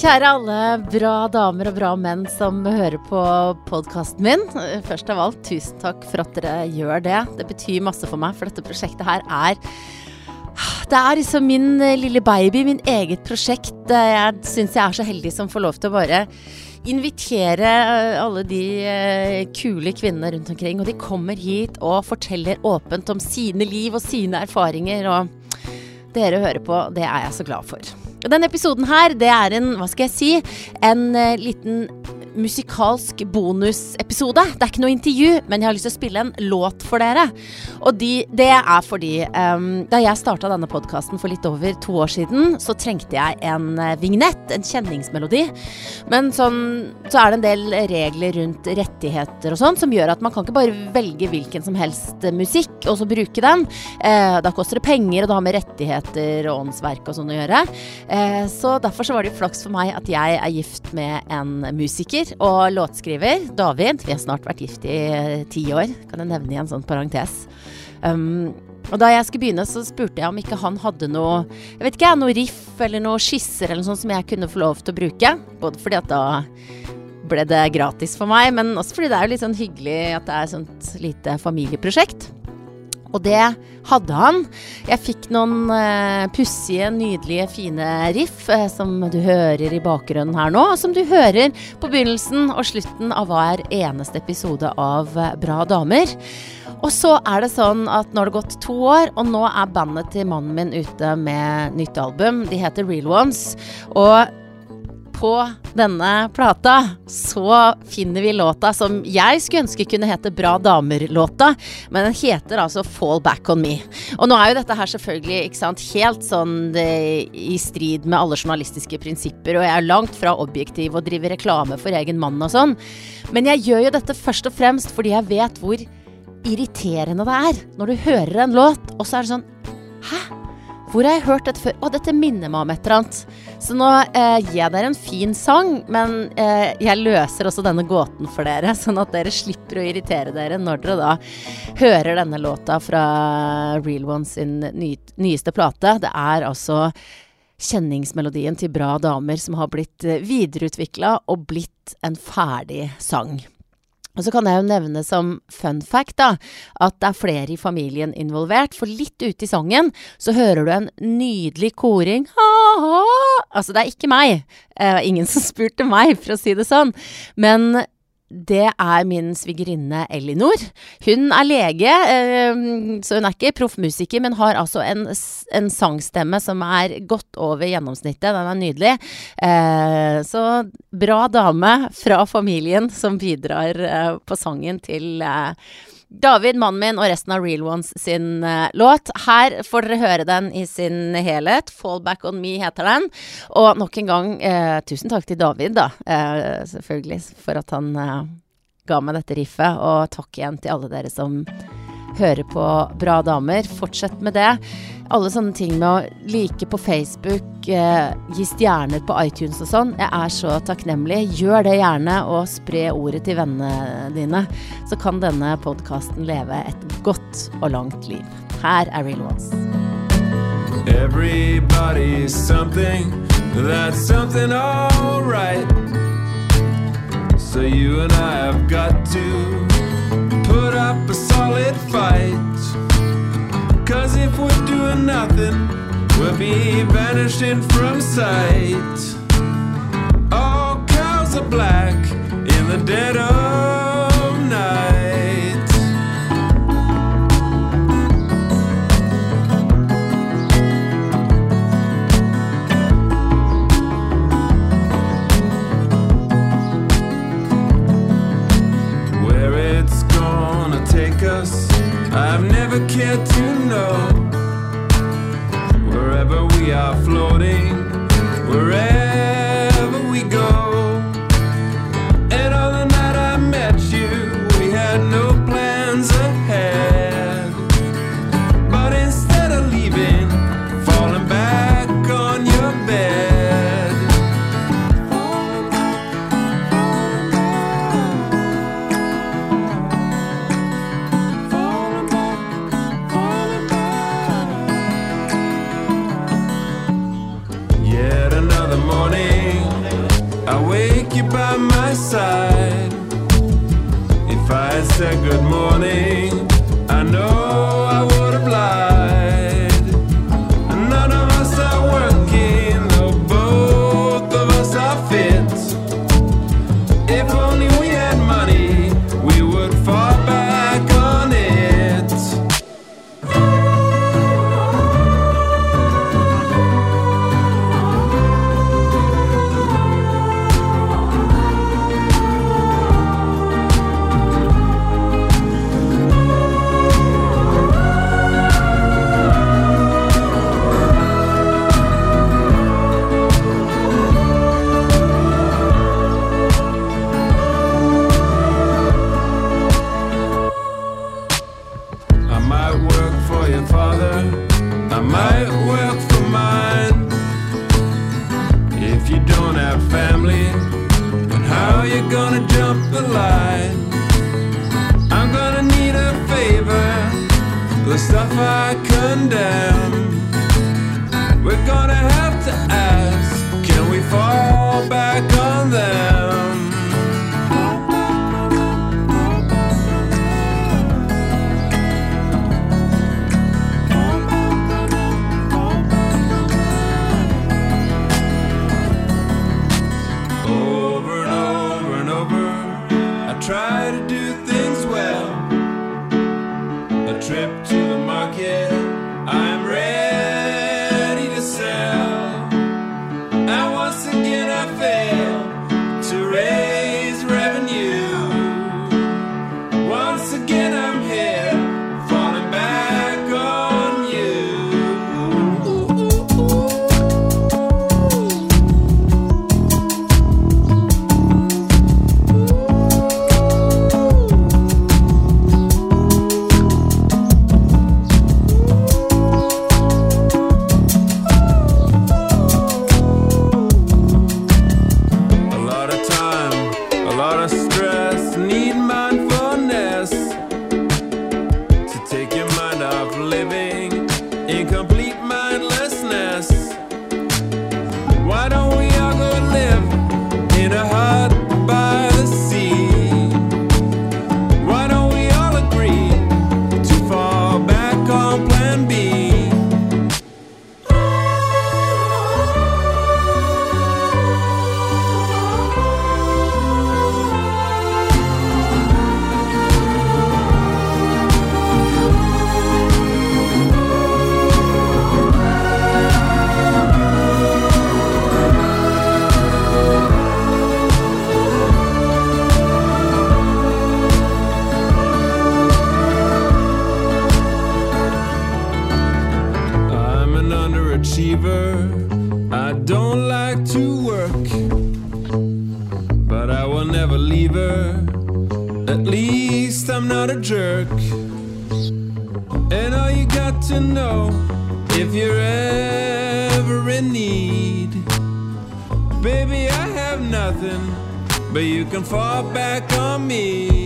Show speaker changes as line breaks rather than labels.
Kjære alle bra damer og bra menn som hører på podkasten min. Først av alt, tusen takk for at dere gjør det. Det betyr masse for meg, for dette prosjektet her er Det er liksom min lille baby, min eget prosjekt. Jeg syns jeg er så heldig som får lov til å bare invitere alle de eh, kule kvinnene rundt omkring. Og de kommer hit og forteller åpent om sine liv og sine erfaringer. Og dere hører på, det er jeg så glad for. Denne episoden her, det er en, hva skal jeg si, en uh, liten musikalsk bonusepisode. Det er ikke noe intervju, men jeg har lyst til å spille en låt for dere. Og de, det er fordi um, da jeg starta denne podkasten for litt over to år siden, så trengte jeg en uh, vignett, en kjenningsmelodi. Men sånn, så er det en del regler rundt rettigheter og sånn, som gjør at man kan ikke bare velge hvilken som helst musikk og så bruke den. Uh, da koster det penger, og det har med rettigheter og åndsverk og sånn å gjøre. Uh, så derfor så var det jo flaks for meg at jeg er gift med en musiker og låtskriver, David. Vi har snart vært gift i eh, ti år, kan jeg nevne i en sånn parentes. Um, og da jeg skulle begynne, så spurte jeg om ikke han hadde noe jeg vet ikke, noe riff eller noe skisser eller noe sånt som jeg kunne få lov til å bruke. Både fordi at da ble det gratis for meg, men også fordi det er jo litt sånn hyggelig at det er et sånt lite familieprosjekt. Og det hadde han. Jeg fikk noen eh, pussige, nydelige, fine riff eh, som du hører i bakgrunnen her nå. Og som du hører på begynnelsen og slutten av hver eneste episode av Bra damer. Og så er det sånn at nå har det gått to år, og nå er bandet til mannen min ute med nytt album. De heter Real Ones. Og på denne plata så finner vi låta som jeg skulle ønske kunne hete Bra damer-låta, men den heter altså Fall Back On Me. Og nå er jo dette her selvfølgelig ikke sant, helt sånn det, i strid med alle journalistiske prinsipper, og jeg er langt fra objektiv og driver reklame for egen mann og sånn, men jeg gjør jo dette først og fremst fordi jeg vet hvor irriterende det er når du hører en låt, og så er det sånn Hæ? Hvor har jeg hørt dette før? Å, dette minner meg om et eller annet. Så nå eh, gir jeg dere en fin sang, men eh, jeg løser også denne gåten for dere, sånn at dere slipper å irritere dere når dere da hører denne låta fra Real Ones sin ny, nyeste plate. Det er altså kjenningsmelodien til Bra damer som har blitt eh, videreutvikla og blitt en ferdig sang. Og så kan jeg jo nevne som fun fact da, at det er flere i familien involvert. For litt ute i sangen så hører du en nydelig koring. Ha-ha! Altså, det er ikke meg. Eh, ingen som spurte meg, for å si det sånn. Men det er min svigerinne Elinor. Hun er lege, eh, så hun er ikke proffmusiker, men har altså en, en, sangstemme som er godt over gjennomsnittet. Den er nydelig. Eh, så bra dame fra familien som bidrar eh, på sangen til David, mannen min, og resten av Real Ones sin uh, låt. Her får dere høre den i sin helhet. 'Fall Back On Me' heter den. Og nok en gang, uh, tusen takk til David, da. Uh, selvfølgelig, for at han ga meg dette riffet. Og takk igjen til alle dere som hører på Bra damer. Fortsett med det alle sånne ting med å like på Facebook, eh, gi stjerner på iTunes og sånn. Jeg er så takknemlig. Gjør det gjerne, og spre ordet til vennene dine. Så kan denne podkasten leve et godt og langt liv. Her er Real Ones. Everybody's something, that's something alright. So you and I have got to a solid fight. Cause if we're doing nothing, we'll be vanishing from sight. All cows are black in the dead of
have family and how you gonna jump the line? I'm gonna need a favor the stuff I condemn. We're gonna have to ask can we fall back on them? to do things well. A trip to the market. At least I'm not a jerk. And all you got to know if you're ever in need, baby, I have nothing, but you can fall back on me.